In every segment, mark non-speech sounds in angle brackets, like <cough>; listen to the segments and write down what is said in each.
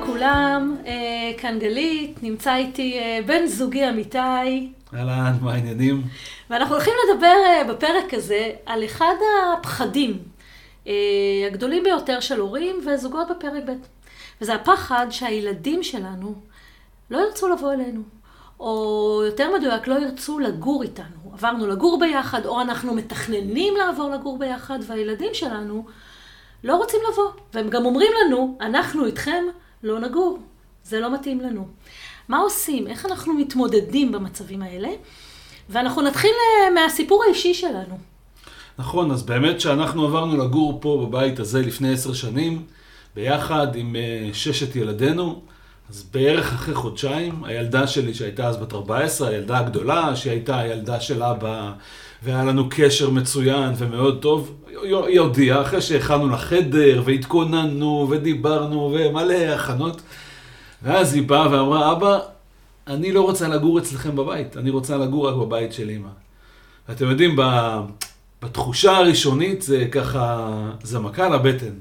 לכולם, אה, כאן גלית, נמצא איתי אה, בן זוגי אמיתי. אהלן, מה העניינים? ואנחנו הולכים לדבר אה, בפרק הזה על אחד הפחדים הגדולים ביותר של הורים וזוגות בפרק ב'. וזה הפחד שהילדים שלנו לא ירצו לבוא אלינו, או יותר מדויק, לא ירצו לגור איתנו. עברנו לגור ביחד, או אנחנו מתכננים לעבור לגור ביחד, והילדים שלנו לא רוצים לבוא. והם גם אומרים לנו, אנחנו איתכם לא נגור, זה לא מתאים לנו. מה עושים? איך אנחנו מתמודדים במצבים האלה? ואנחנו נתחיל אה, מהסיפור האישי שלנו. נכון, אז באמת שאנחנו עברנו לגור פה בבית הזה לפני עשר שנים, ביחד עם uh, ששת ילדינו, אז בערך אחרי חודשיים, הילדה שלי שהייתה אז בת 14, הילדה הגדולה, שהייתה הילדה של אבא, והיה לנו קשר מצוין ומאוד טוב, היא הודיעה, אחרי שהכנו לחדר, והתכוננו, ודיברנו, ומלא הכנות, ואז היא באה ואמרה, אבא, אני לא רוצה לגור אצלכם בבית, אני רוצה לגור רק בבית של אמא. ואתם יודעים, בתחושה הראשונית זה ככה, זה מכה לבטן.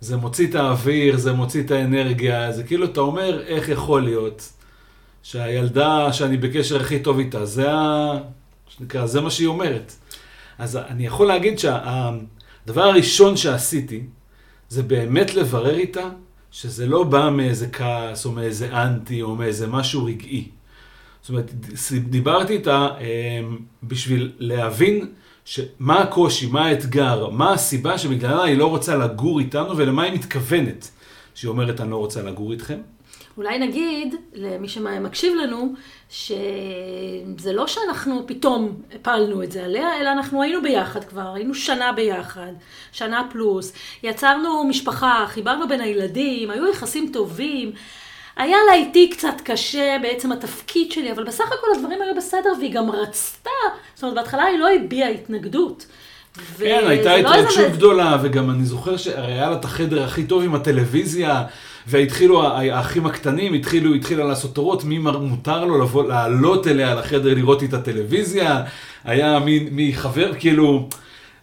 זה מוציא את האוויר, זה מוציא את האנרגיה, זה כאילו אתה אומר, איך יכול להיות שהילדה שאני בקשר הכי טוב איתה, זה ה... שנקרא, זה מה שהיא אומרת. אז אני יכול להגיד שהדבר הראשון שעשיתי, זה באמת לברר איתה שזה לא בא מאיזה כעס, או מאיזה אנטי, או מאיזה משהו רגעי. זאת אומרת, דיברתי איתה אמ, בשביל להבין מה הקושי, מה האתגר, מה הסיבה שבגללה היא לא רוצה לגור איתנו ולמה היא מתכוונת שהיא אומרת אני לא רוצה לגור איתכם. אולי נגיד למי שמקשיב לנו, שזה לא שאנחנו פתאום הפלנו את זה עליה, אלא אנחנו היינו ביחד כבר, היינו שנה ביחד, שנה פלוס, יצרנו משפחה, חיברנו בין הילדים, היו יחסים טובים. היה לה איתי קצת קשה בעצם התפקיד שלי, אבל בסך הכל הדברים היו בסדר, והיא גם רצתה, זאת אומרת, בהתחלה היא לא הביעה התנגדות. כן, הייתה לא התרגשות לא גדולה, וגם אני זוכר שהרי היה לה את החדר הכי טוב עם הטלוויזיה, והתחילו, האחים הקטנים התחילו, התחילה לעשות תורות, מי מותר לו לבוא, לעלות אליה לחדר לראות את הטלוויזיה, היה מי, מי חבר, כאילו...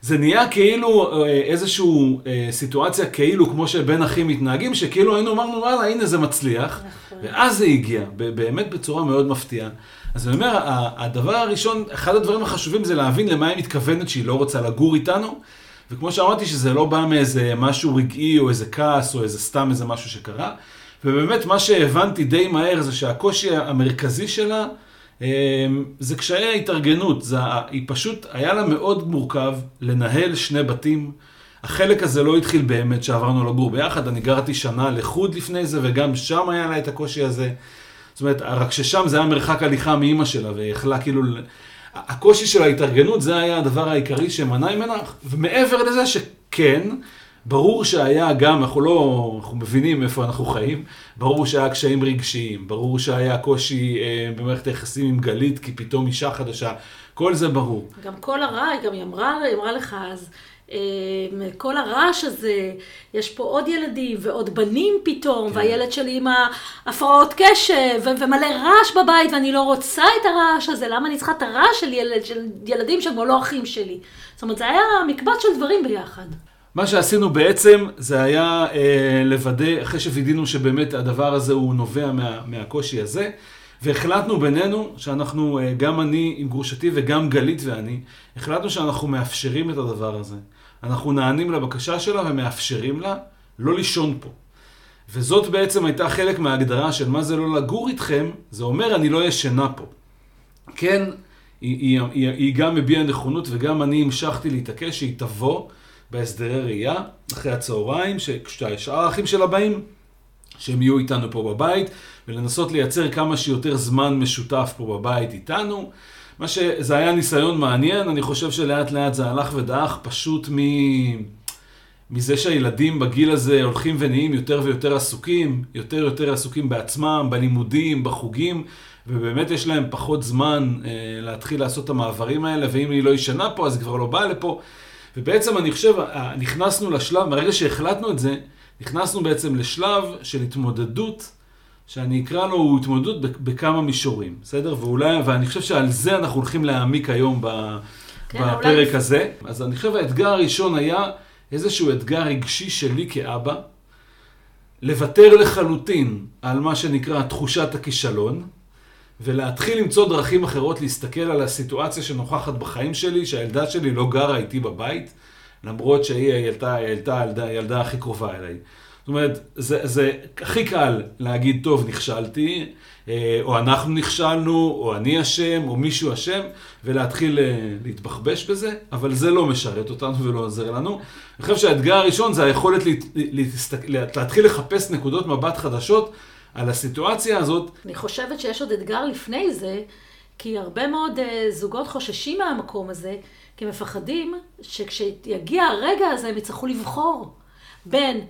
זה נהיה כאילו אה, איזושהי אה, סיטואציה כאילו כמו שבין אחים מתנהגים, שכאילו היינו אמרנו וואלה הנה זה מצליח, נכון. ואז זה הגיע, באמת בצורה מאוד מפתיעה. אז אני אומר, הדבר הראשון, אחד הדברים החשובים זה להבין למה היא מתכוונת שהיא לא רוצה לגור איתנו, וכמו שאמרתי שזה לא בא מאיזה משהו רגעי או איזה כעס או איזה סתם איזה משהו שקרה, ובאמת מה שהבנתי די מהר זה שהקושי המרכזי שלה אמ, זה קשיי ההתארגנות, זה, היא פשוט, היה לה מאוד מורכב לנהל שני בתים. החלק הזה לא התחיל באמת שעברנו לגור ביחד, אני גרתי שנה לחוד לפני זה, וגם שם היה לה את הקושי הזה. זאת אומרת, רק ששם זה היה מרחק הליכה מאימא שלה, ויכלה כאילו... הקושי של ההתארגנות זה היה הדבר העיקרי שמנע ממנה, ומעבר לזה שכן, ברור שהיה גם, אנחנו לא, אנחנו מבינים איפה אנחנו חיים, ברור שהיה קשיים רגשיים, ברור שהיה קושי אה, במערכת היחסים עם גלית, כי פתאום אישה חדשה, כל זה ברור. גם כל הרע, גם היא אמרה, היא אמרה לך אז, כל הרעש הזה, יש פה עוד ילדים ועוד בנים פתאום, כן. והילד שלי עם ההפרעות קשב, ומלא רעש בבית, ואני לא רוצה את הרעש הזה, למה אני צריכה את הרעש של, ילד, של ילדים שהם לא אחים שלי? זאת אומרת, זה היה מקבץ של דברים ביחד. מה שעשינו בעצם זה היה אה, לוודא, אחרי שווידינו שבאמת הדבר הזה הוא נובע מה, מהקושי הזה, והחלטנו בינינו שאנחנו, אה, גם אני עם גרושתי וגם גלית ואני, החלטנו שאנחנו מאפשרים את הדבר הזה. אנחנו נענים לבקשה שלה ומאפשרים לה לא לישון פה. וזאת בעצם הייתה חלק מההגדרה של מה זה לא לגור איתכם, זה אומר אני לא ישנה פה. כן, היא, היא, היא, היא גם הביעה נכונות וגם אני המשכתי להתעקש שהיא תבוא. בהסדרי ראייה, אחרי הצהריים, כששאר האחים שלה באים, שהם יהיו איתנו פה בבית, ולנסות לייצר כמה שיותר זמן משותף פה בבית איתנו. מה שזה היה ניסיון מעניין, אני חושב שלאט לאט זה הלך ודעך פשוט מ... מזה שהילדים בגיל הזה הולכים ונהיים יותר ויותר עסוקים, יותר ויותר עסוקים בעצמם, בלימודים, בחוגים, ובאמת יש להם פחות זמן אה, להתחיל לעשות את המעברים האלה, ואם היא לא ישנה פה אז היא כבר לא באה לפה. ובעצם אני חושב, נכנסנו לשלב, מרגע שהחלטנו את זה, נכנסנו בעצם לשלב של התמודדות, שאני אקרא לו הוא התמודדות בכמה מישורים, בסדר? ואולי, ואני חושב שעל זה אנחנו הולכים להעמיק היום ב, כן, בפרק אולי... הזה. אז אני חושב האתגר הראשון היה איזשהו אתגר רגשי שלי כאבא, לוותר לחלוטין על מה שנקרא תחושת הכישלון, ולהתחיל למצוא דרכים אחרות להסתכל על הסיטואציה שנוכחת בחיים שלי, שהילדה שלי לא גרה איתי בבית, למרות שהיא הילדה, הילדה, הילדה, הילדה הכי קרובה אליי. זאת אומרת, זה, זה הכי קל להגיד, טוב, נכשלתי, אה, או אנחנו נכשלנו, או אני אשם, או מישהו אשם, ולהתחיל אה, להתבחבש בזה, אבל זה לא משרת אותנו ולא עוזר לנו. אני חושב שהאתגר הראשון זה היכולת להתחיל לחפש נקודות מבט חדשות על הסיטואציה הזאת. אני חושבת שיש עוד אתגר לפני זה, כי הרבה מאוד uh, זוגות חוששים מהמקום הזה, כי מפחדים שכשיגיע הרגע הזה הם יצטרכו לבחור. בין,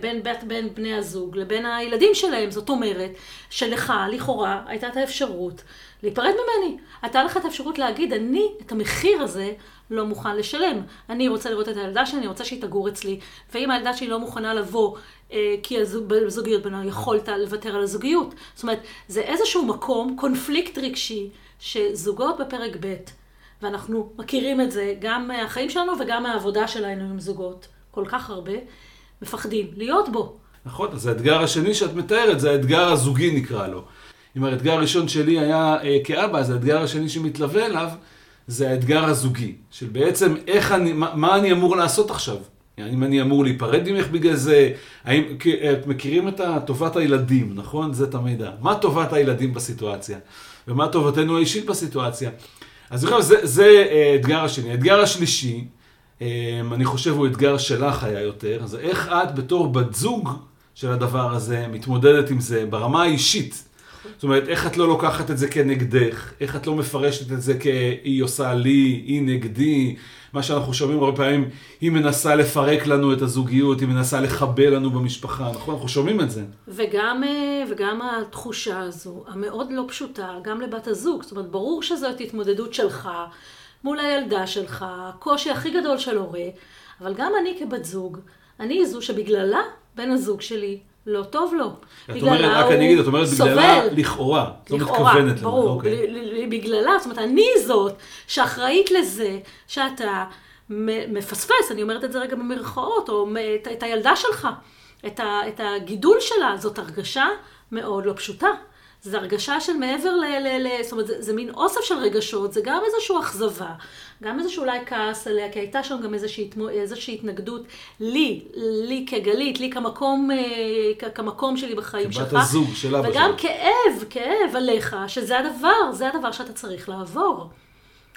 בין, בין, בין בני הזוג לבין הילדים שלהם. זאת אומרת, שלך, לכאורה, הייתה את האפשרות להיפרד ממני. הייתה לך את האפשרות להגיד, אני את המחיר הזה לא מוכן לשלם. אני רוצה לראות את הילדה שלי, אני רוצה שהיא תגור אצלי. ואם הילדה שלי לא מוכנה לבוא, אה, כי הזוגיות בינינו, יכולת לוותר על הזוגיות. זאת אומרת, זה איזשהו מקום, קונפליקט רגשי, שזוגות בפרק ב', ואנחנו מכירים את זה גם מהחיים שלנו וגם מהעבודה שלנו עם זוגות, כל כך הרבה, מפחדים להיות בו. נכון, אז האתגר השני שאת מתארת זה האתגר הזוגי נקרא לו. אם האתגר הראשון שלי היה אה, כאבא, אז האתגר השני שמתלווה אליו זה האתגר הזוגי. של בעצם איך אני, מה, מה אני אמור לעשות עכשיו? האם אני אמור להיפרד ממך בגלל זה? האם, את מכירים את טובת הילדים, נכון? זה תמיד מה טובת הילדים בסיטואציה? ומה טובתנו האישית בסיטואציה? אז חושב, זה אה, אתגר השני. האתגר השלישי, אני חושב הוא אתגר שלך היה יותר, זה איך את בתור בת זוג של הדבר הזה מתמודדת עם זה ברמה האישית. זאת אומרת, איך את לא לוקחת את זה כנגדך, איך את לא מפרשת את זה כהיא עושה לי, היא נגדי, מה שאנחנו שומעים הרבה פעמים, היא מנסה לפרק לנו את הזוגיות, היא מנסה לחבל לנו במשפחה, נכון? אנחנו שומעים את זה. וגם, אה, וגם התחושה הזו, המאוד לא פשוטה, גם לבת הזוג, זאת אומרת, ברור שזאת התמודדות שלך. מול הילדה שלך, הקושי הכי גדול של הורה, אבל גם אני כבת זוג, אני זו שבגללה בן הזוג שלי לא טוב לו. את אומרת, רק אני אגיד, את אומרת בגללה לכאורה, את לא מתכוונת. ברור, אוקיי. בגללה, זאת אומרת, אני זאת שאחראית לזה שאתה מפספס, אני אומרת את זה רגע במרכאות, או את, הילדה שלך, את הגידול שלה, זאת הרגשה מאוד לא פשוטה. זה הרגשה של מעבר ל... ל, ל זאת אומרת, זה, זה מין אוסף של רגשות, זה גם איזושהי אכזבה, גם איזשהו אולי כעס עליה, כי הייתה שם גם איזושהי, איזושהי התנגדות לי, לי כגלית, לי כמקום, אה, כמקום שלי בחיים שלך. כבת הזוג של אבא וגם כאב, כאב עליך, שזה הדבר, זה הדבר שאתה צריך לעבור.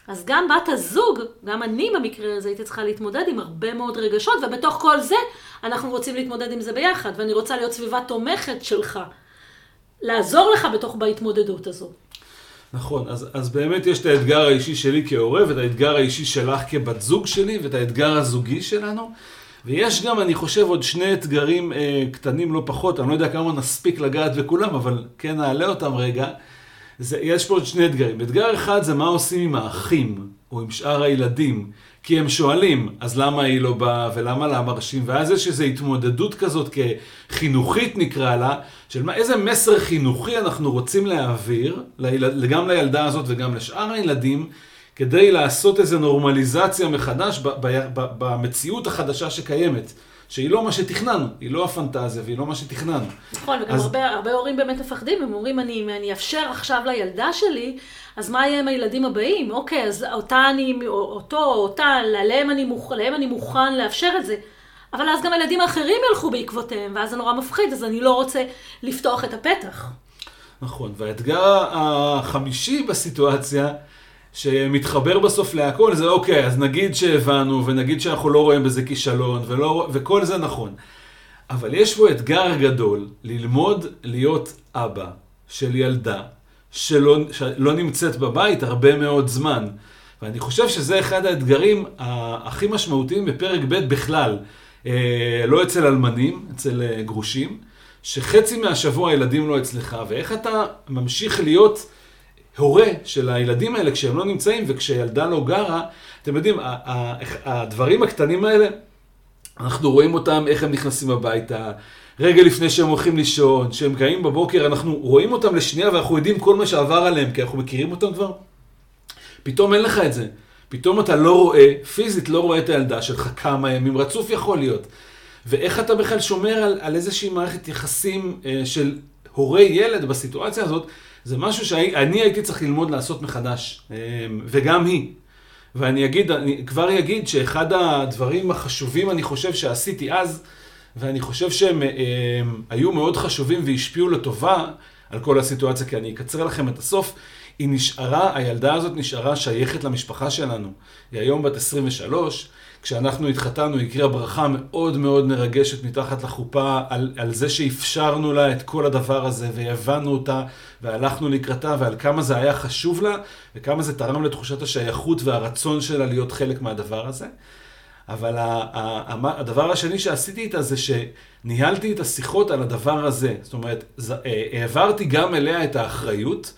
אז גם בת הזוג, גם אני במקרה הזה הייתי צריכה להתמודד עם הרבה מאוד רגשות, ובתוך כל זה אנחנו רוצים להתמודד עם זה ביחד, ואני רוצה להיות סביבה תומכת שלך. לעזור לך בתוך בהתמודדות הזו. נכון, אז, אז באמת יש את האתגר האישי שלי כהורה, ואת האתגר האישי שלך כבת זוג שלי, ואת האתגר הזוגי שלנו. ויש גם, אני חושב, עוד שני אתגרים אה, קטנים לא פחות, אני לא יודע כמה נספיק לגעת בכולם, אבל כן נעלה אותם רגע. זה, יש פה עוד שני אתגרים. אתגר אחד זה מה עושים עם האחים, או עם שאר הילדים. כי הם שואלים, אז למה היא לא באה, ולמה לה מרשים, ואז יש איזו התמודדות כזאת כחינוכית נקרא לה, של מה, איזה מסר חינוכי אנחנו רוצים להעביר, ליל, גם לילדה הזאת וגם לשאר הילדים, כדי לעשות איזו נורמליזציה מחדש ב, ב, ב, במציאות החדשה שקיימת. שהיא לא מה שתכננו, היא לא הפנטזיה והיא לא מה שתכננו. נכון, וגם אז... הרבה, הרבה הורים באמת מפחדים, הם אומרים, אני, אני אאפשר עכשיו לילדה שלי, אז מה יהיה עם הילדים הבאים? אוקיי, אז אותה אני, אותו או אותה, עליהם אני, מוכ, אני מוכן לאפשר את זה. אבל אז גם הילדים האחרים ילכו בעקבותיהם, ואז זה נורא מפחיד, אז אני לא רוצה לפתוח את הפתח. נכון, והאתגר החמישי בסיטואציה, שמתחבר בסוף להכל, זה אוקיי, אז נגיד שהבנו, ונגיד שאנחנו לא רואים בזה כישלון, ולא, וכל זה נכון. אבל יש פה אתגר גדול, ללמוד להיות אבא של ילדה שלא, שלא נמצאת בבית הרבה מאוד זמן. ואני חושב שזה אחד האתגרים הכי משמעותיים בפרק ב' בכלל. אה, לא אצל אלמנים, אצל אה, גרושים, שחצי מהשבוע הילדים לא אצלך, ואיך אתה ממשיך להיות הורה של הילדים האלה כשהם לא נמצאים וכשילדה לא גרה, אתם יודעים, הדברים הקטנים האלה, אנחנו רואים אותם, איך הם נכנסים הביתה, רגע לפני שהם הולכים לישון, שהם קמים בבוקר, אנחנו רואים אותם לשנייה ואנחנו יודעים כל מה שעבר עליהם, כי אנחנו מכירים אותם כבר. פתאום אין לך את זה. פתאום אתה לא רואה, פיזית לא רואה את הילדה שלך כמה ימים רצוף יכול להיות. ואיך אתה בכלל שומר על, על איזושהי מערכת יחסים אה, של הורי ילד בסיטואציה הזאת, זה משהו שאני הייתי צריך ללמוד לעשות מחדש, אה, וגם היא. ואני אגיד, אני כבר אגיד שאחד הדברים החשובים, אני חושב, שעשיתי אז, ואני חושב שהם הם, הם, היו מאוד חשובים והשפיעו לטובה על כל הסיטואציה, כי אני אקצר לכם את הסוף, היא נשארה, הילדה הזאת נשארה שייכת למשפחה שלנו. היא היום בת 23, כשאנחנו התחתנו, היא הקריאה ברכה מאוד מאוד מרגשת מתחת לחופה על, על זה שאפשרנו לה את כל הדבר הזה, והבנו אותה, והלכנו לקראתה, ועל כמה זה היה חשוב לה, וכמה זה תרם לתחושת השייכות והרצון שלה להיות חלק מהדבר הזה. אבל הדבר השני שעשיתי איתה זה שניהלתי את השיחות על הדבר הזה. זאת אומרת, אה, העברתי גם אליה את האחריות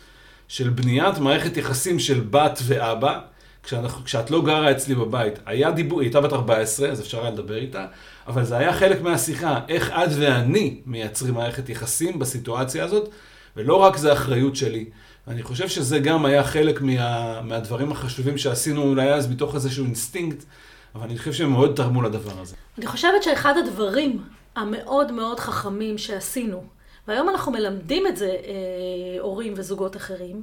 של בניית מערכת יחסים של בת ואבא. כשאנחנו, כשאת לא גרה אצלי בבית, היה דיבור, היא הייתה בת 14, אז אפשר היה לדבר איתה, אבל זה היה חלק מהשיחה, איך את ואני מייצרים מערכת יחסים בסיטואציה הזאת, ולא רק זה אחריות שלי. אני חושב שזה גם היה חלק מה, מהדברים החשובים שעשינו אולי אז מתוך איזשהו אינסטינקט, אבל אני חושב שהם מאוד תרמו לדבר הזה. אני חושבת שאחד הדברים המאוד מאוד חכמים שעשינו, והיום אנחנו מלמדים את זה אה, הורים וזוגות אחרים,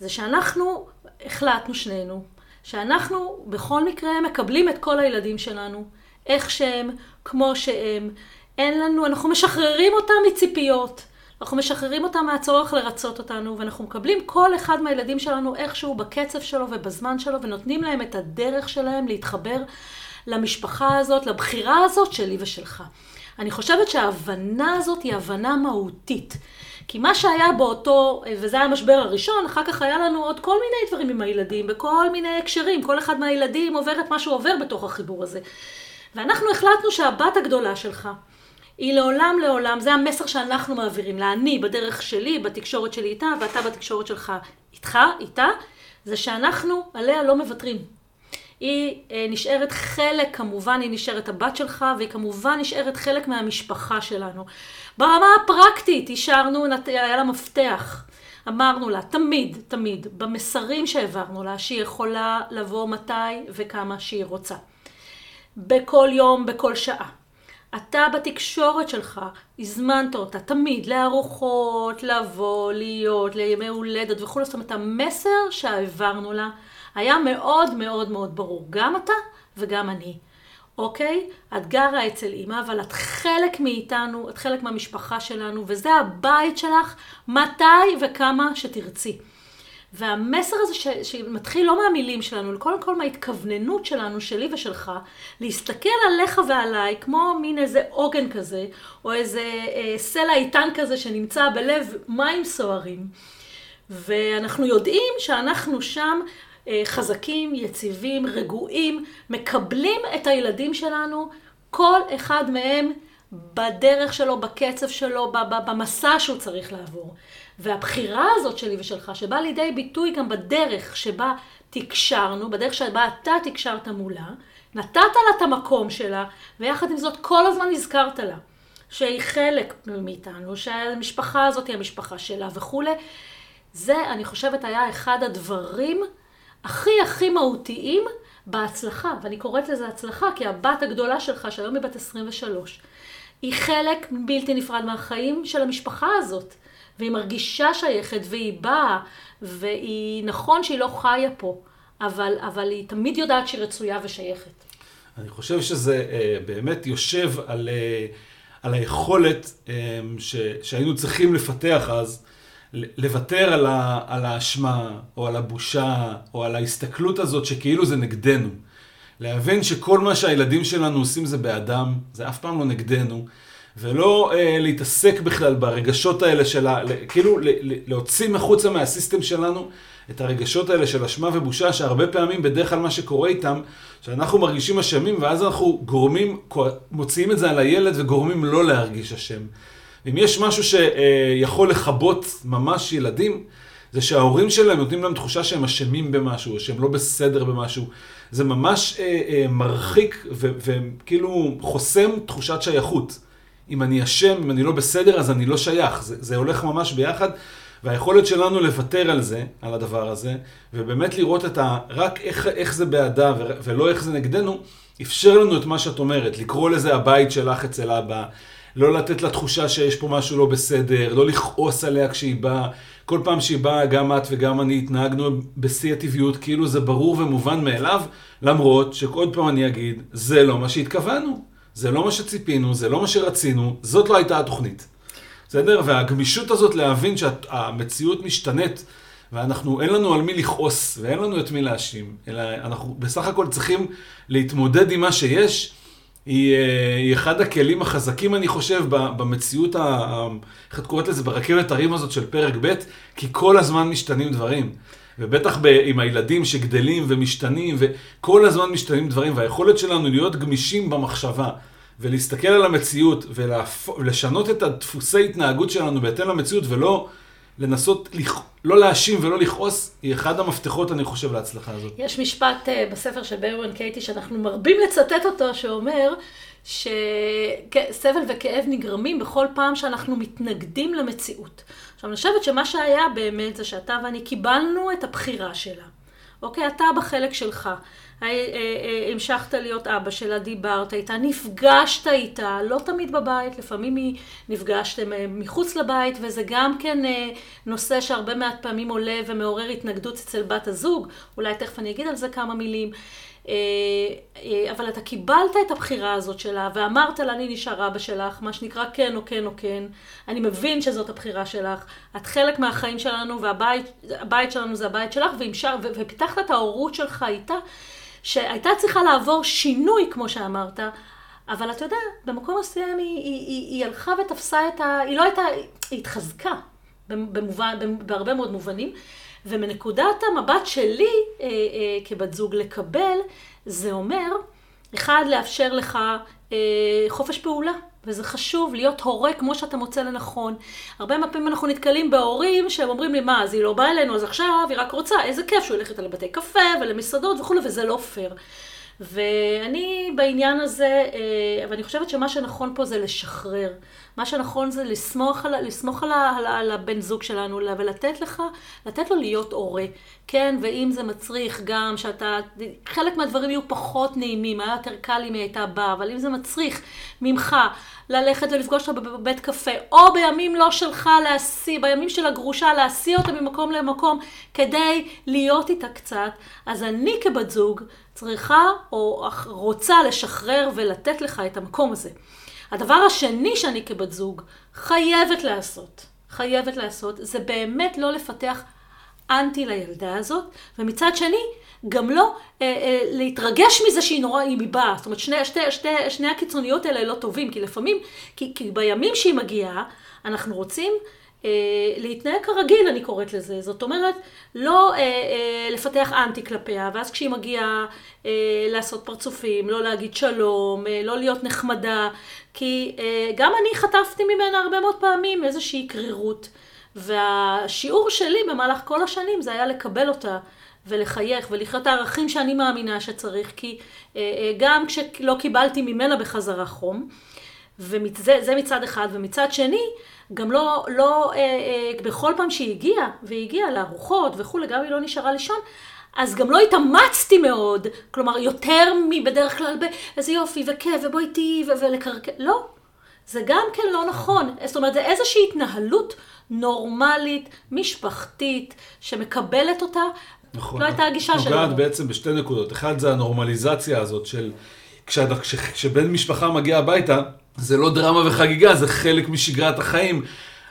זה שאנחנו החלטנו שנינו שאנחנו בכל מקרה מקבלים את כל הילדים שלנו, איך שהם, כמו שהם. אין לנו, אנחנו משחררים אותם מציפיות. אנחנו משחררים אותם מהצורך לרצות אותנו, ואנחנו מקבלים כל אחד מהילדים שלנו איכשהו בקצב שלו ובזמן שלו, ונותנים להם את הדרך שלהם להתחבר למשפחה הזאת, לבחירה הזאת שלי ושלך. אני חושבת שההבנה הזאת היא הבנה מהותית. כי מה שהיה באותו, וזה היה המשבר הראשון, אחר כך היה לנו עוד כל מיני דברים עם הילדים, בכל מיני הקשרים, כל אחד מהילדים עובר את מה שהוא עובר בתוך החיבור הזה. ואנחנו החלטנו שהבת הגדולה שלך, היא לעולם לעולם, זה המסר שאנחנו מעבירים לה, אני בדרך שלי, בתקשורת שלי איתה, ואתה בתקשורת שלך איתך, איתה, זה שאנחנו עליה לא מוותרים. היא אה, נשארת חלק, כמובן היא נשארת הבת שלך, והיא כמובן נשארת חלק מהמשפחה שלנו. ברמה הפרקטית השארנו, היה לה מפתח. אמרנו לה, תמיד, תמיד, במסרים שהעברנו לה, שהיא יכולה לבוא מתי וכמה שהיא רוצה. בכל יום, בכל שעה. אתה בתקשורת שלך הזמנת אותה תמיד לארוחות, לבוא, להיות, לימי הולדת וכו', זאת אומרת המסר שהעברנו לה היה מאוד מאוד מאוד ברור, גם אתה וגם אני. אוקיי? את גרה אצל אימא, אבל את חלק מאיתנו, את חלק מהמשפחה שלנו, וזה הבית שלך מתי וכמה שתרצי. והמסר הזה ש, שמתחיל לא מהמילים שלנו, קודם כל מההתכווננות שלנו, שלי ושלך, להסתכל עליך ועליי כמו מין איזה עוגן כזה, או איזה אה, סלע איתן כזה שנמצא בלב מים סוערים. ואנחנו יודעים שאנחנו שם חזקים, יציבים, רגועים, מקבלים את הילדים שלנו, כל אחד מהם בדרך שלו, בקצב שלו, במסע שהוא צריך לעבור. והבחירה הזאת שלי ושלך, שבאה לידי ביטוי גם בדרך שבה תקשרנו, בדרך שבה אתה תקשרת מולה, נתת לה את המקום שלה, ויחד עם זאת כל הזמן הזכרת לה שהיא חלק מאיתנו, שהמשפחה הזאת היא המשפחה שלה וכולי. זה, אני חושבת, היה אחד הדברים הכי הכי מהותיים בהצלחה, ואני קוראת לזה הצלחה, כי הבת הגדולה שלך, שהיום היא בת 23, היא חלק בלתי נפרד מהחיים של המשפחה הזאת. והיא מרגישה שייכת, והיא באה, והיא, נכון שהיא לא חיה פה, אבל, אבל היא תמיד יודעת שהיא רצויה ושייכת. אני חושב שזה uh, באמת יושב על, uh, על היכולת um, ש, שהיינו צריכים לפתח אז, לוותר על, ה, על האשמה, או על הבושה, או על ההסתכלות הזאת שכאילו זה נגדנו. להבין שכל מה שהילדים שלנו עושים זה באדם, זה אף פעם לא נגדנו, ולא אה, להתעסק בכלל ברגשות האלה של ה... כאילו ל, ל, להוציא מחוצה מהסיסטם שלנו את הרגשות האלה של אשמה ובושה, שהרבה פעמים בדרך כלל מה שקורה איתם, שאנחנו מרגישים אשמים, ואז אנחנו גורמים, מוציאים את זה על הילד וגורמים לא להרגיש אשם. אם יש משהו שיכול לכבות ממש ילדים, זה שההורים שלהם נותנים להם תחושה שהם אשמים במשהו, שהם לא בסדר במשהו. זה ממש אה, אה, מרחיק וכאילו חוסם תחושת שייכות. אם אני אשם, אם אני לא בסדר, אז אני לא שייך. זה, זה הולך ממש ביחד. והיכולת שלנו לוותר על זה, על הדבר הזה, ובאמת לראות את ה... רק איך, איך זה בעדה ולא איך זה נגדנו, אפשר לנו את מה שאת אומרת, לקרוא לזה הבית שלך אצל אבא, לא לתת לה תחושה שיש פה משהו לא בסדר, לא לכעוס עליה כשהיא באה. כל פעם שהיא באה, גם את וגם אני התנהגנו בשיא הטבעיות, כאילו זה ברור ומובן מאליו, למרות שעוד פעם אני אגיד, זה לא מה שהתכוונו, זה לא מה שציפינו, זה לא מה שרצינו, זאת לא הייתה התוכנית. בסדר? והגמישות הזאת להבין שהמציאות משתנית, ואנחנו, אין לנו על מי לכעוס, ואין לנו את מי להאשים, אלא אנחנו בסך הכל צריכים להתמודד עם מה שיש, היא, אה, היא אחד הכלים החזקים, אני חושב, במציאות, ה, איך את קוראת לזה, ברכבת הרים הזאת של פרק ב', כי כל הזמן משתנים דברים. ובטח ב, עם הילדים שגדלים ומשתנים, וכל הזמן משתנים דברים, והיכולת שלנו להיות גמישים במחשבה, ולהסתכל על המציאות, ולשנות את הדפוסי התנהגות שלנו בהתאם למציאות, ולא לנסות לכ... לא להאשים ולא לכעוס, היא אחד המפתחות, אני חושב, להצלחה הזאת. יש משפט uh, בספר של ברואן קייטי, שאנחנו מרבים לצטט אותו, שאומר שסבל וכאב נגרמים בכל פעם שאנחנו מתנגדים למציאות. עכשיו, אני חושבת שמה שהיה באמת זה שאתה ואני קיבלנו את הבחירה שלה. אוקיי? אתה בחלק שלך. אה, אה, המשכת להיות אבא שלה, דיברת איתה, נפגשת איתה, לא תמיד בבית, לפעמים נפגשתם אה, מחוץ לבית, וזה גם כן נושא שהרבה מעט פעמים עולה ומעורר התנגדות אצל בת הזוג, אולי תכף אני אגיד על זה כמה מילים. אבל אתה קיבלת את הבחירה הזאת שלה, ואמרת לה, אני נשאר אבא שלך, מה שנקרא כן או כן או כן. אני מבין שזאת הבחירה שלך. את חלק מהחיים שלנו, והבית שלנו זה הבית שלך, והמשך, ופיתחת את ההורות שלך איתה. שהייתה צריכה לעבור שינוי, כמו שאמרת, אבל אתה יודע, במקום מסוים היא, היא, היא, היא הלכה ותפסה את ה... היא לא הייתה... היא התחזקה, במובן, בהרבה מאוד מובנים, ומנקודת המבט שלי אה, אה, כבת זוג לקבל, זה אומר, אחד, לאפשר לך אה, חופש פעולה. וזה חשוב להיות הורה כמו שאתה מוצא לנכון. הרבה מהפעמים אנחנו נתקלים בהורים שהם אומרים לי, מה, אז היא לא באה אלינו, אז עכשיו היא רק רוצה, איזה כיף שהוא ילך איתה לבתי קפה ולמסעדות וכולי, וזה לא פייר. ואני בעניין הזה, אה, אבל אני חושבת שמה שנכון פה זה לשחרר. מה שנכון זה לסמוך על, לסמוך על, על, על הבן זוג שלנו ולתת לך, לתת לו להיות הורה. כן, ואם זה מצריך גם שאתה, חלק מהדברים יהיו פחות נעימים, היה יותר קל אם היא הייתה באה, אבל אם זה מצריך ממך ללכת ולפגוש אותה בבית קפה, או בימים לא שלך להשיא, בימים של הגרושה להשיא אותה ממקום למקום, כדי להיות איתה קצת, אז אני כבת זוג צריכה או רוצה לשחרר ולתת לך את המקום הזה. הדבר השני שאני כבת זוג חייבת לעשות, חייבת לעשות, זה באמת לא לפתח אנטי לילדה הזאת, ומצד שני, גם לא אה, אה, להתרגש מזה שהיא נורא, היא מבאה. זאת אומרת, שני, שתי, שתי, שני הקיצוניות האלה לא טובים, כי לפעמים, כי, כי בימים שהיא מגיעה, אנחנו רוצים אה, להתנהג כרגיל, אני קוראת לזה. זאת אומרת, לא אה, אה, לפתח אנטי כלפיה, ואז כשהיא מגיעה אה, לעשות פרצופים, לא להגיד שלום, אה, לא להיות נחמדה, כי אה, גם אני חטפתי ממנה הרבה מאוד פעמים איזושהי קרירות. והשיעור שלי במהלך כל השנים זה היה לקבל אותה ולחייך ולחיות את הערכים שאני מאמינה שצריך, כי אה, אה, גם כשלא קיבלתי ממנה בחזרה חום, וזה מצד אחד, ומצד שני, גם לא, לא, אה, אה, בכל פעם שהיא הגיעה, והיא הגיעה לארוחות וכולי, גם היא לא נשארה לישון, אז גם לא התאמצתי מאוד, כלומר, יותר מבדרך כלל באיזה יופי וכיף, ובואי איתי ולקרקע, לא. זה גם כן לא נכון. זאת אומרת, זה איזושהי התנהלות נורמלית, משפחתית, שמקבלת אותה. נכון. לא הייתה הגישה שלנו. נוגעת בעצם בשתי נקודות. אחד זה הנורמליזציה הזאת של כשבן משפחה מגיע הביתה, זה לא דרמה וחגיגה, זה חלק משגרת החיים.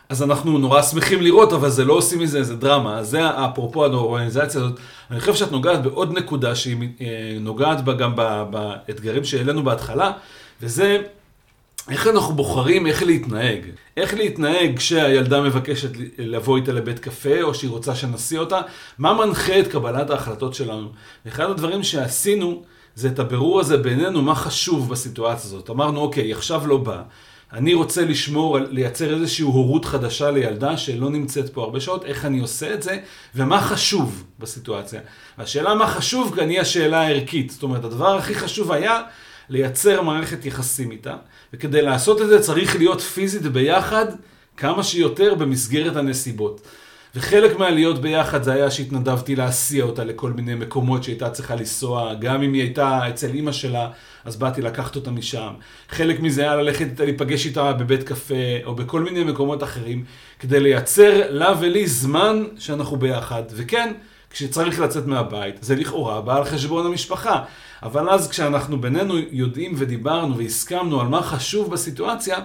אז אנחנו נורא שמחים לראות, אבל זה לא עושים מזה איזה דרמה. זה אפרופו הנורמליזציה הזאת. אני חושב שאת נוגעת בעוד נקודה שהיא אה, נוגעת בה גם באתגרים שהעלינו בהתחלה, וזה איך אנחנו בוחרים איך להתנהג? איך להתנהג כשהילדה מבקשת לבוא איתה לבית קפה, או שהיא רוצה שנשיא אותה? מה מנחה את קבלת ההחלטות שלנו? אחד הדברים שעשינו, זה את הבירור הזה בינינו, מה חשוב בסיטואציה הזאת. אמרנו, אוקיי, עכשיו לא בא. אני רוצה לשמור, לייצר איזושהי הורות חדשה לילדה שלא נמצאת פה הרבה שעות, איך אני עושה את זה, ומה חשוב בסיטואציה. והשאלה מה חשוב כאן היא השאלה הערכית. זאת אומרת, הדבר הכי חשוב היה לייצר מערכת יחסים איתה, וכדי לעשות את זה צריך להיות פיזית ביחד כמה שיותר במסגרת הנסיבות. וחלק מהלהיות ביחד זה היה שהתנדבתי להסיע אותה לכל מיני מקומות שהייתה צריכה לנסוע, גם אם היא הייתה אצל אימא שלה, אז באתי לקחת אותה משם. חלק מזה היה ללכת איתה, להיפגש איתה בבית קפה, או בכל מיני מקומות אחרים, כדי לייצר לה ולי זמן שאנחנו ביחד. וכן, כשצריך לצאת מהבית, זה לכאורה בא על חשבון המשפחה. אבל אז כשאנחנו בינינו יודעים ודיברנו והסכמנו על מה חשוב בסיטואציה,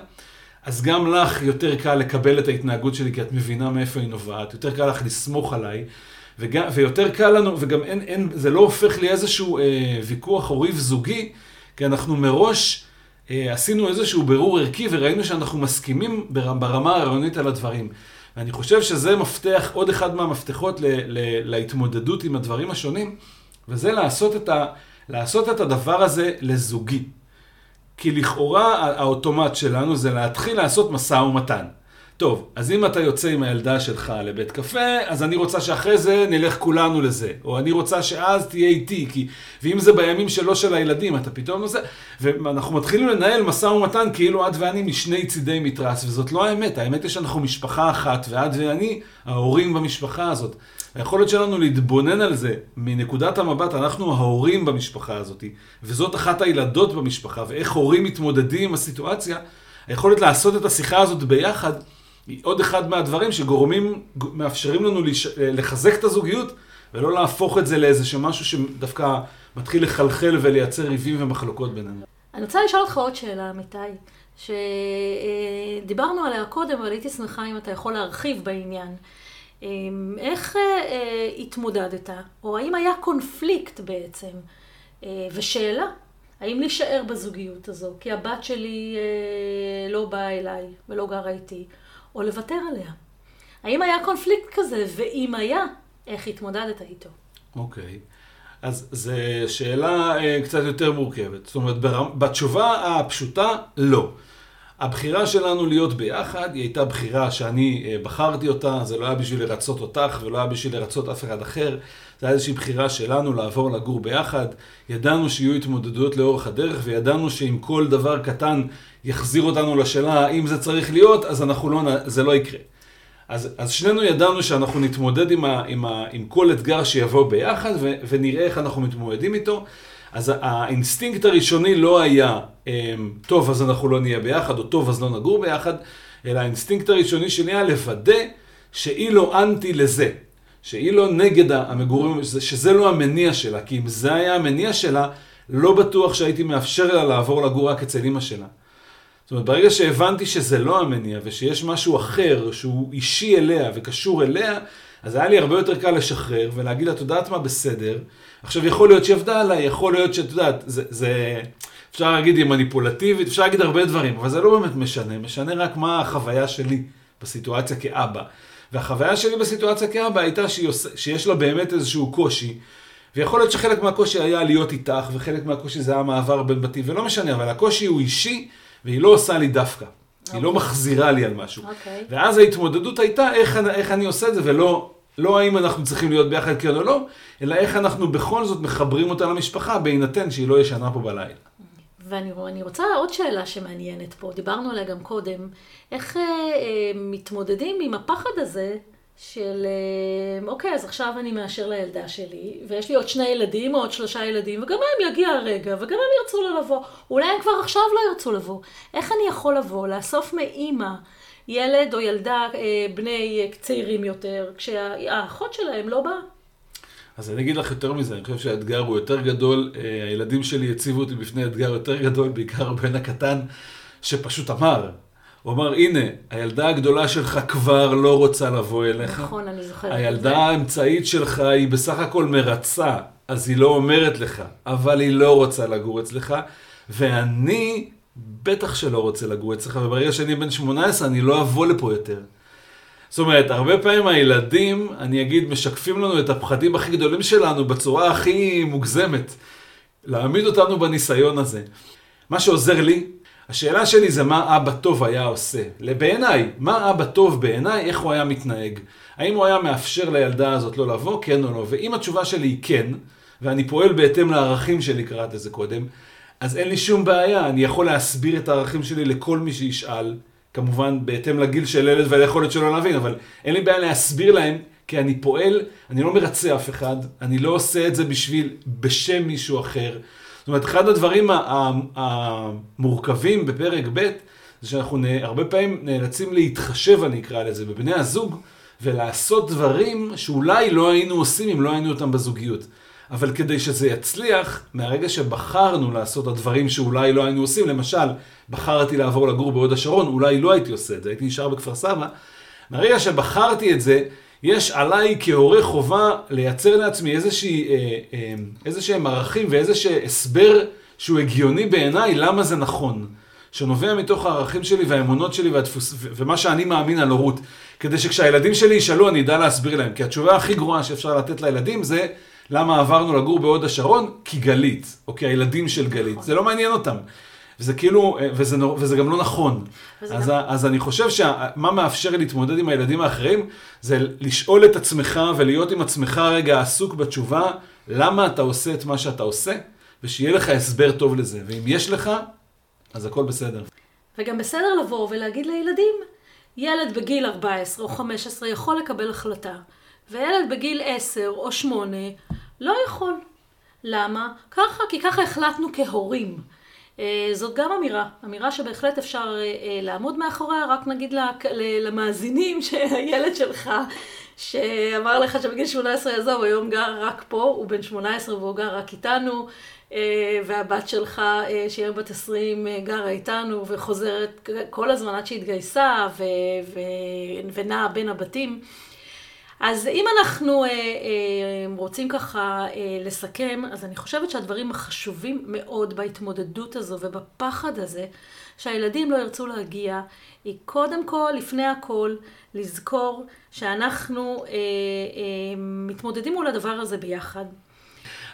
אז גם לך יותר קל לקבל את ההתנהגות שלי, כי את מבינה מאיפה היא נובעת, יותר קל לך לסמוך עליי, וגם, ויותר קל לנו, וגם אין, אין, זה לא הופך לי איזשהו אה, ויכוח או ריב זוגי, כי אנחנו מראש אה, עשינו איזשהו בירור ערכי וראינו שאנחנו מסכימים ברמה הרעיונית על הדברים. ואני חושב שזה מפתח, עוד אחד מהמפתחות ל, ל, להתמודדות עם הדברים השונים, וזה לעשות את, ה, לעשות את הדבר הזה לזוגי. כי לכאורה האוטומט שלנו זה להתחיל לעשות משא ומתן. טוב, אז אם אתה יוצא עם הילדה שלך לבית קפה, אז אני רוצה שאחרי זה נלך כולנו לזה. או אני רוצה שאז תהיה איתי, כי... ואם זה בימים שלו של הילדים, אתה פתאום עושה... ואנחנו מתחילים לנהל משא ומתן כאילו את ואני משני צידי מתרס, וזאת לא האמת. האמת היא שאנחנו משפחה אחת, ואת ואני ההורים במשפחה הזאת. היכולת שלנו להתבונן על זה מנקודת המבט, אנחנו ההורים במשפחה הזאת, וזאת אחת הילדות במשפחה, ואיך הורים מתמודדים עם הסיטואציה, היכולת לעשות את השיחה הזאת ביחד, עוד אחד מהדברים שגורמים, מאפשרים לנו לש... לחזק את הזוגיות, ולא להפוך את זה לאיזה משהו שדווקא מתחיל לחלחל ולייצר ריבים ומחלוקות בינינו. אני רוצה לשאול אותך עוד שאלה, אמיתי, שדיברנו עליה קודם, אבל הייתי שמחה אם אתה יכול להרחיב בעניין. אמ, איך אה, התמודדת, או האם היה קונפליקט בעצם? אה, ושאלה, האם להישאר בזוגיות הזו? כי הבת שלי אה, לא באה אליי ולא גרה איתי, או לוותר עליה. האם היה קונפליקט כזה, ואם היה, איך התמודדת איתו? אוקיי. Okay. אז זו שאלה קצת יותר מורכבת. זאת אומרת, בתשובה הפשוטה, לא. הבחירה שלנו להיות ביחד, היא הייתה בחירה שאני אה, בחרתי אותה, זה לא היה בשביל לרצות אותך ולא היה בשביל לרצות אף אחד אחר, זה היה איזושהי בחירה שלנו לעבור לגור ביחד. ידענו שיהיו התמודדויות לאורך הדרך וידענו שאם כל דבר קטן יחזיר אותנו לשאלה האם זה צריך להיות, אז אנחנו לא, זה לא יקרה. אז, אז שנינו ידענו שאנחנו נתמודד עם, ה, עם, ה, עם כל אתגר שיבוא ביחד ו, ונראה איך אנחנו מתמודדים איתו. אז האינסטינקט הראשוני לא היה, אמ, טוב, אז אנחנו לא נהיה ביחד, או טוב, אז לא נגור ביחד, אלא האינסטינקט הראשוני שלי היה לוודא שהיא לא אנטי לזה, שהיא לא נגד המגורים, שזה לא המניע שלה, כי אם זה היה המניע שלה, לא בטוח שהייתי מאפשר לה לעבור לגור רק אצל אמא שלה. זאת אומרת, ברגע שהבנתי שזה לא המניע ושיש משהו אחר שהוא אישי אליה וקשור אליה, אז היה לי הרבה יותר קל לשחרר ולהגיד לה, את יודעת מה, בסדר. עכשיו, יכול להיות שהיא עבדה עליי, יכול להיות שאת יודעת, זה, זה, אפשר להגיד היא מניפולטיבית, אפשר להגיד הרבה דברים, אבל זה לא באמת משנה, משנה רק מה החוויה שלי בסיטואציה כאבא. והחוויה שלי בסיטואציה כאבא הייתה עושה, שיש לה באמת איזשהו קושי, ויכול להיות שחלק מהקושי היה להיות איתך, וחלק מהקושי זה היה מעבר בין בתים, ולא משנה, אבל הקושי הוא אישי, והיא לא עושה לי דווקא. Okay. היא לא אוקיי. מחזירה לי על משהו. Okay. אוקיי. ואז ההתמודדות הייתה איך, איך אני עושה את זה, ולא לא האם אנחנו צריכים להיות ביחד כן או לא, אלא איך אנחנו בכל זאת מחברים אותה למשפחה, בהינתן שהיא לא ישנה פה בלילה. ואני רוצה עוד שאלה שמעניינת פה, דיברנו עליה גם קודם, איך אה, אה, מתמודדים עם הפחד הזה של, אה, אוקיי, אז עכשיו אני מאשר לילדה שלי, ויש לי עוד שני ילדים או עוד שלושה ילדים, וגם הם יגיע הרגע, וגם הם ירצו לא לבוא. אולי הם כבר עכשיו לא ירצו לבוא. איך אני יכול לבוא, לאסוף מאימא ילד או ילדה אה, בני צעירים יותר, כשהאחות שלהם לא באה? אז אני אגיד לך יותר מזה, אני חושב שהאתגר הוא יותר גדול. אה, הילדים שלי הציבו אותי בפני אתגר יותר גדול, בעיקר הבן הקטן, שפשוט אמר, הוא אמר, הנה, הילדה הגדולה שלך כבר לא רוצה לבוא אליך. נכון, אני זוכרת. הילדה האמצעית שלך היא בסך הכל מרצה, אז היא לא אומרת לך, אבל היא לא רוצה לגור אצלך, ואני בטח שלא רוצה לגור אצלך, וברגע שאני בן 18 אני לא אבוא לפה יותר. זאת אומרת, הרבה פעמים הילדים, אני אגיד, משקפים לנו את הפחדים הכי גדולים שלנו בצורה הכי מוגזמת. להעמיד אותנו בניסיון הזה. מה שעוזר לי, השאלה שלי זה מה אבא טוב היה עושה. בעיניי, מה אבא טוב בעיניי, איך הוא היה מתנהג. האם הוא היה מאפשר לילדה הזאת לא לבוא, כן או לא. ואם התשובה שלי היא כן, ואני פועל בהתאם לערכים שלי, קראת לזה קודם, אז אין לי שום בעיה, אני יכול להסביר את הערכים שלי לכל מי שישאל, כמובן בהתאם לגיל של ילד וליכולת שלו להבין, אבל אין לי בעיה להסביר להם, כי אני פועל, אני לא מרצה אף אחד, אני לא עושה את זה בשביל, בשם מישהו אחר. זאת אומרת, אחד הדברים המורכבים בפרק ב' זה שאנחנו הרבה פעמים נאלצים להתחשב, אני אקרא לזה, בבני הזוג, ולעשות דברים שאולי לא היינו עושים אם לא היינו אותם בזוגיות. אבל כדי שזה יצליח, מהרגע שבחרנו לעשות את הדברים שאולי לא היינו עושים, למשל, בחרתי לעבור לגור בהוד השרון, אולי לא הייתי עושה את זה, הייתי נשאר בכפר סבא, מהרגע שבחרתי את זה, יש עליי כהורה חובה לייצר לעצמי איזושהי, אה, אה, איזה שהם ערכים ואיזה הסבר שהוא הגיוני בעיניי למה זה נכון. שנובע מתוך הערכים שלי והאמונות שלי והדפוס, ומה שאני מאמין על הורות. כדי שכשהילדים שלי ישאלו אני אדע להסביר להם. כי התשובה הכי גרועה שאפשר לתת לילדים זה למה עברנו לגור בהוד השרון? כי גלית, או כי הילדים של גלית. זה לא מעניין אותם. וזה כאילו, אה, וזה, נור, וזה גם לא נכון. אז, גם... אז אני חושב שמה מאפשר להתמודד עם הילדים האחרים, זה לשאול את עצמך ולהיות עם עצמך רגע עסוק בתשובה, למה אתה עושה את מה שאתה עושה, ושיהיה לך הסבר טוב לזה. ואם יש לך, אז הכל בסדר. וגם בסדר לבוא ולהגיד לילדים, ילד בגיל 14 או 15 יכול לקבל החלטה, וילד בגיל 10 או 8 לא יכול. למה? ככה, כי ככה החלטנו כהורים. אה, זאת גם אמירה, אמירה שבהחלט אפשר אה, אה, לעמוד מאחוריה, רק נגיד למאזינים <laughs> שהילד שלך, שאמר לך שבגיל 18 יעזוב, היום גר רק פה, הוא בן 18 והוא גר רק איתנו, והבת שלך, שהיא בת 20, גרה איתנו וחוזרת כל הזמן עד שהתגייסה ונעה בין הבתים. אז אם אנחנו אה, אה, רוצים ככה אה, לסכם, אז אני חושבת שהדברים החשובים מאוד בהתמודדות הזו ובפחד הזה, שהילדים לא ירצו להגיע, היא קודם כל, לפני הכל, לזכור שאנחנו אה, אה, מתמודדים מול הדבר הזה ביחד.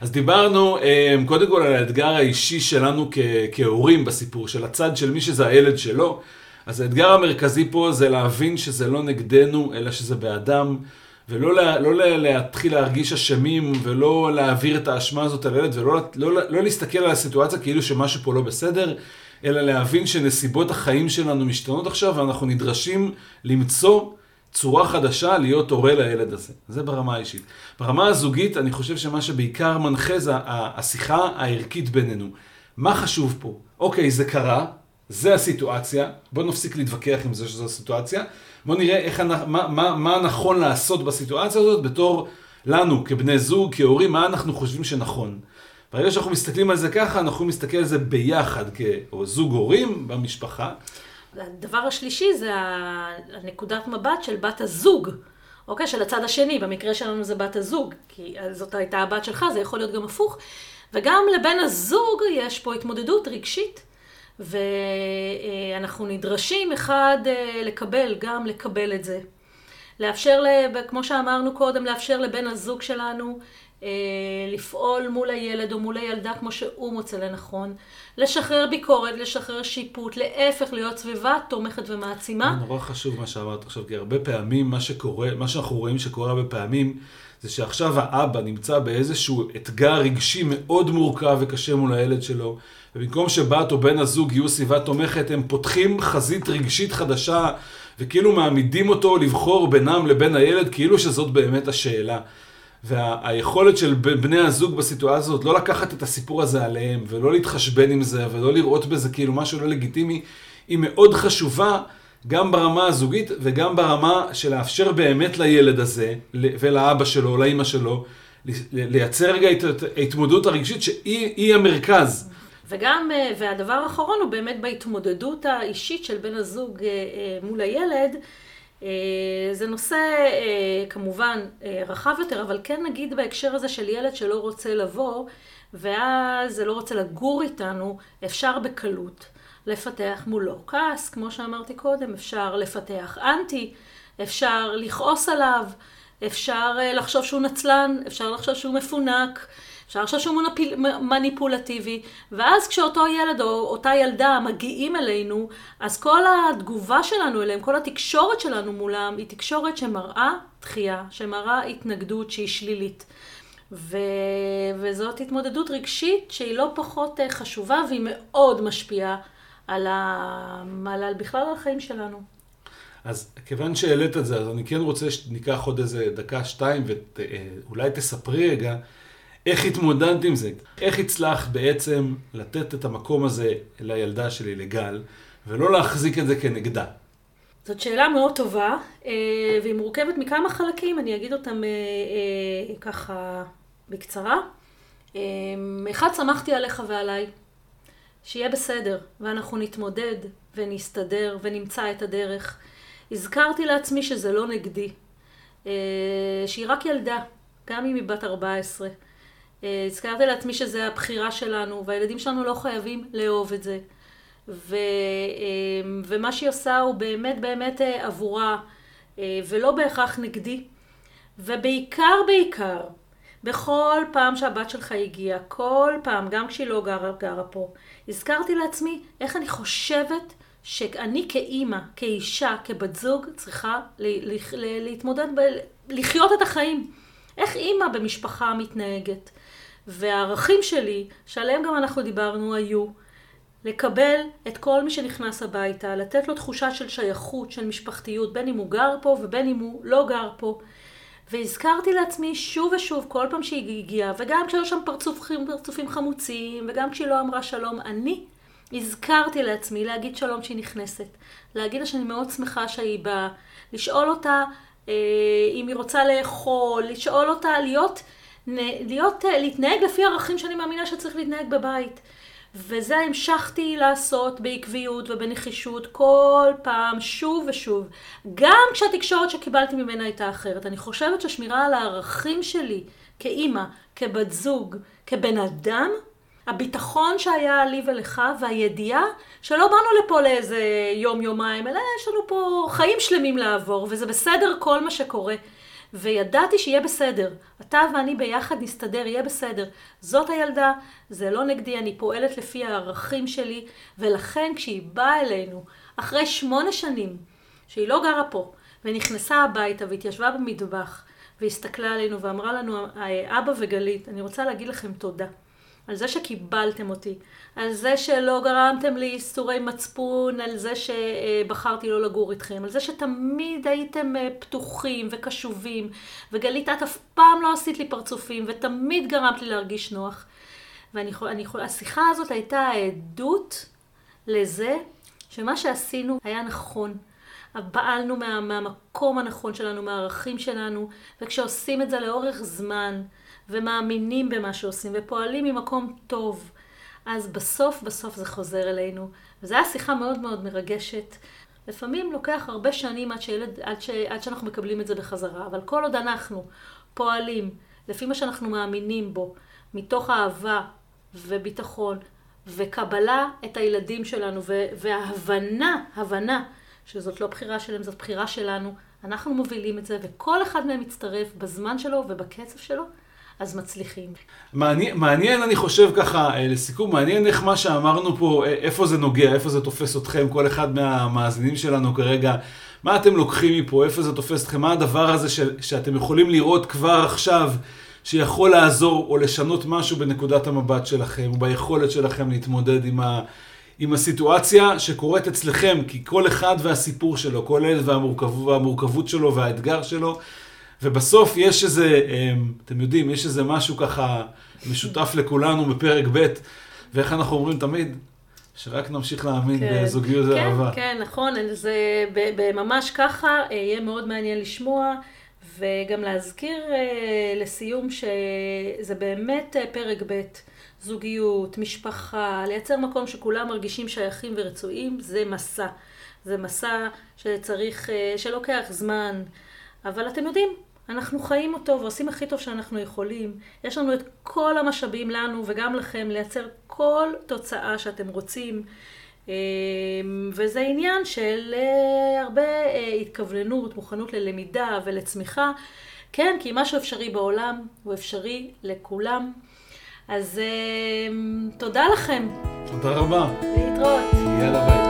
אז דיברנו אה, קודם כל על האתגר האישי שלנו כ- כהורים בסיפור, של הצד של מי שזה הילד שלו. אז האתגר המרכזי פה זה להבין שזה לא נגדנו, אלא שזה באדם. ולא לה, לא לה, להתחיל להרגיש אשמים, ולא להעביר את האשמה הזאת על הילד, ולא לא, לא, לא להסתכל על הסיטואציה כאילו שמשהו פה לא בסדר, אלא להבין שנסיבות החיים שלנו משתנות עכשיו, ואנחנו נדרשים למצוא צורה חדשה להיות הורה לילד הזה. זה ברמה האישית. ברמה הזוגית, אני חושב שמה שבעיקר מנחה זה השיחה הערכית בינינו. מה חשוב פה? אוקיי, זה קרה, זה הסיטואציה, בוא נפסיק להתווכח עם זה שזו הסיטואציה, בוא נראה איך, מה, מה, מה נכון לעשות בסיטואציה הזאת בתור לנו, כבני זוג, כהורים, מה אנחנו חושבים שנכון. ברגע שאנחנו מסתכלים על זה ככה, אנחנו מסתכל על זה ביחד, כזוג הורים במשפחה. הדבר השלישי זה הנקודת מבט של בת הזוג, אוקיי? של הצד השני, במקרה שלנו זה בת הזוג, כי זאת הייתה הבת שלך, זה יכול להיות גם הפוך. וגם לבן הזוג יש פה התמודדות רגשית. ואנחנו נדרשים אחד אה, לקבל, גם לקבל את זה. לאפשר, כמו שאמרנו קודם, לאפשר לבן הזוג שלנו לפעול מול הילד או מול הילדה כמו שהוא מוצא לנכון, לשחרר ביקורת, לשחרר שיפוט, להפך להיות סביבה תומכת ומעצימה. נורא חשוב מה שאמרת עכשיו, כי הרבה פעמים מה שקורה, מה שאנחנו רואים שקורה הרבה פעמים, זה שעכשיו האבא נמצא באיזשהו אתגר רגשי מאוד מורכב וקשה מול הילד שלו, ובמקום שבת או בן הזוג יהיו סביבה תומכת, הם פותחים חזית רגשית חדשה, וכאילו מעמידים אותו לבחור בינם לבין הילד, כאילו שזאת באמת השאלה. והיכולת של בני הזוג בסיטואציה הזאת, לא לקחת את הסיפור הזה עליהם, ולא להתחשבן עם זה, ולא לראות בזה כאילו משהו לא לגיטימי, היא מאוד חשובה, גם ברמה הזוגית וגם ברמה של לאפשר באמת לילד הזה, ולאבא שלו, לאימא שלו, לייצר רגע את ההתמודדות הרגשית שהיא המרכז. וגם, אה, והדבר האחרון הוא באמת בהתמודדות האישית של בן הזוג אה, אה, מול הילד. זה נושא כמובן רחב יותר, אבל כן נגיד בהקשר הזה של ילד שלא רוצה לבוא, ואז לא רוצה לגור איתנו, אפשר בקלות לפתח מולו כעס, כמו שאמרתי קודם, אפשר לפתח אנטי, אפשר לכעוס עליו, אפשר לחשוב שהוא נצלן, אפשר לחשוב שהוא מפונק. אפשר לחשוב שהוא מניפולטיבי, ואז כשאותו ילד או אותה ילדה מגיעים אלינו, אז כל התגובה שלנו אליהם, כל התקשורת שלנו מולם, היא תקשורת שמראה דחייה, שמראה התנגדות שהיא שלילית. ו... וזאת התמודדות רגשית שהיא לא פחות אה, חשובה והיא מאוד משפיעה על, ה... על, בכלל על החיים שלנו. אז כיוון שהעלית את זה, אז אני כן רוצה שניקח עוד איזה דקה, שתיים, ואולי תספרי רגע איך התמודדת עם זה? איך הצלחת בעצם לתת את המקום הזה לילדה שלי, לגל, ולא להחזיק את זה כנגדה? זאת שאלה מאוד טובה, אה, והיא מורכבת מכמה חלקים, אני אגיד אותם אה, אה, ככה בקצרה. אחד, שמחתי עליך ועליי, שיהיה בסדר, ואנחנו נתמודד ונסתדר ונמצא את הדרך. הזכרתי לעצמי שזה לא נגדי, שהיא רק ילדה, גם אם היא בת 14. הזכרתי לעצמי שזה הבחירה שלנו, והילדים שלנו לא חייבים לאהוב את זה. ו, אמ, ומה שהיא עושה הוא באמת באמת אה, עבורה, אה, ולא בהכרח נגדי. ובעיקר בעיקר, בכל פעם שהבת שלך הגיעה, כל פעם, גם כשהיא לא גרה, גרה פה, הזכרתי לעצמי איך אני חושבת שאני כאימא, כאישה, כבת זוג, צריכה להתמודד, לחיות את החיים. איך אימא במשפחה מתנהגת. והערכים שלי, שעליהם גם אנחנו דיברנו, היו לקבל את כל מי שנכנס הביתה, לתת לו תחושה של שייכות, של משפחתיות, בין אם הוא גר פה ובין אם הוא לא גר פה. והזכרתי לעצמי שוב ושוב, כל פעם שהיא הגיעה, וגם כשהיו שם פרצופים, פרצופים חמוצים, וגם כשהיא לא אמרה שלום, אני הזכרתי לעצמי להגיד שלום כשהיא נכנסת. להגיד לה שאני מאוד שמחה שהיא באה, לשאול אותה אה, אם היא רוצה לאכול, לשאול אותה להיות, להיות, אה, להתנהג לפי ערכים שאני מאמינה שצריך להתנהג בבית. וזה המשכתי לעשות בעקביות ובנחישות כל פעם, שוב ושוב. גם כשהתקשורת שקיבלתי ממנה הייתה אחרת. אני חושבת ששמירה על הערכים שלי כאימא, כבת זוג, כבן אדם, הביטחון שהיה לי ולך והידיעה שלא באנו לפה לאיזה יום-יומיים, אלא יש לנו פה חיים שלמים לעבור, וזה בסדר כל מה שקורה. וידעתי שיהיה בסדר. אתה ואני ביחד נסתדר, יהיה בסדר. זאת הילדה, זה לא נגדי, אני פועלת לפי הערכים שלי, ולכן כשהיא באה אלינו, אחרי שמונה שנים, שהיא לא גרה פה, ונכנסה הביתה והתיישבה במטבח, והסתכלה עלינו ואמרה לנו, אבא וגלית, אני רוצה להגיד לכם תודה. על זה שקיבלתם אותי, על זה שלא גרמתם לי איסורי מצפון, על זה שבחרתי לא לגור איתכם, על זה שתמיד הייתם אה, פתוחים וקשובים, וגלית, את אף פעם לא עשית לי פרצופים, ותמיד גרמת לי להרגיש נוח. והשיחה הזאת הייתה העדות לזה שמה שעשינו היה נכון. פעלנו מה, מהמקום הנכון שלנו, מהערכים שלנו, וכשעושים את זה לאורך זמן, ומאמינים במה שעושים ופועלים ממקום טוב, אז בסוף בסוף זה חוזר אלינו. וזו הייתה שיחה מאוד מאוד מרגשת. לפעמים לוקח הרבה שנים עד, שילד, עד, ש, עד שאנחנו מקבלים את זה בחזרה, אבל כל עוד אנחנו פועלים לפי מה שאנחנו מאמינים בו, מתוך אהבה וביטחון וקבלה את הילדים שלנו וההבנה, הבנה שזאת לא בחירה שלהם, זאת בחירה שלנו, אנחנו מובילים את זה וכל אחד מהם מצטרף בזמן שלו ובקצב שלו, אז מצליחים. מעניין, מעניין, אני חושב ככה, אה, לסיכום, מעניין איך מה שאמרנו פה, אה, איפה זה נוגע, איפה זה תופס אתכם, כל אחד מהמאזינים שלנו כרגע, מה אתם לוקחים מפה, איפה זה תופס אתכם, מה הדבר הזה ש, שאתם יכולים לראות כבר עכשיו, שיכול לעזור או לשנות משהו בנקודת המבט שלכם, או ביכולת שלכם להתמודד עם ה... עם הסיטואציה שקורית אצלכם, כי כל אחד והסיפור שלו, כל ילד והמורכבות, והמורכבות שלו והאתגר שלו, ובסוף יש איזה, אמ, אתם יודעים, יש איזה משהו ככה משותף לכולנו בפרק ב', ואיך אנחנו אומרים תמיד, שרק נמשיך להאמין כן. בזוגיות כן, ואהבה. כן, נכון, זה ממש ככה, אה, יהיה מאוד מעניין לשמוע. וגם להזכיר אה, לסיום שזה באמת אה, פרק ב', זוגיות, משפחה, לייצר מקום שכולם מרגישים שייכים ורצויים, זה מסע. זה מסע שצריך, שלוקח זמן, אבל אתם יודעים, אנחנו חיים אותו ועושים הכי טוב שאנחנו יכולים. יש לנו את כל המשאבים לנו וגם לכם לייצר כל תוצאה שאתם רוצים. אמ, וזה עניין של אה, הרבה אה, התכווננות, מוכנות ללמידה ולצמיחה. כן, כי משהו אפשרי בעולם הוא אפשרי לכולם. אז תודה לכם. תודה רבה. להתראות. יאללה ביי.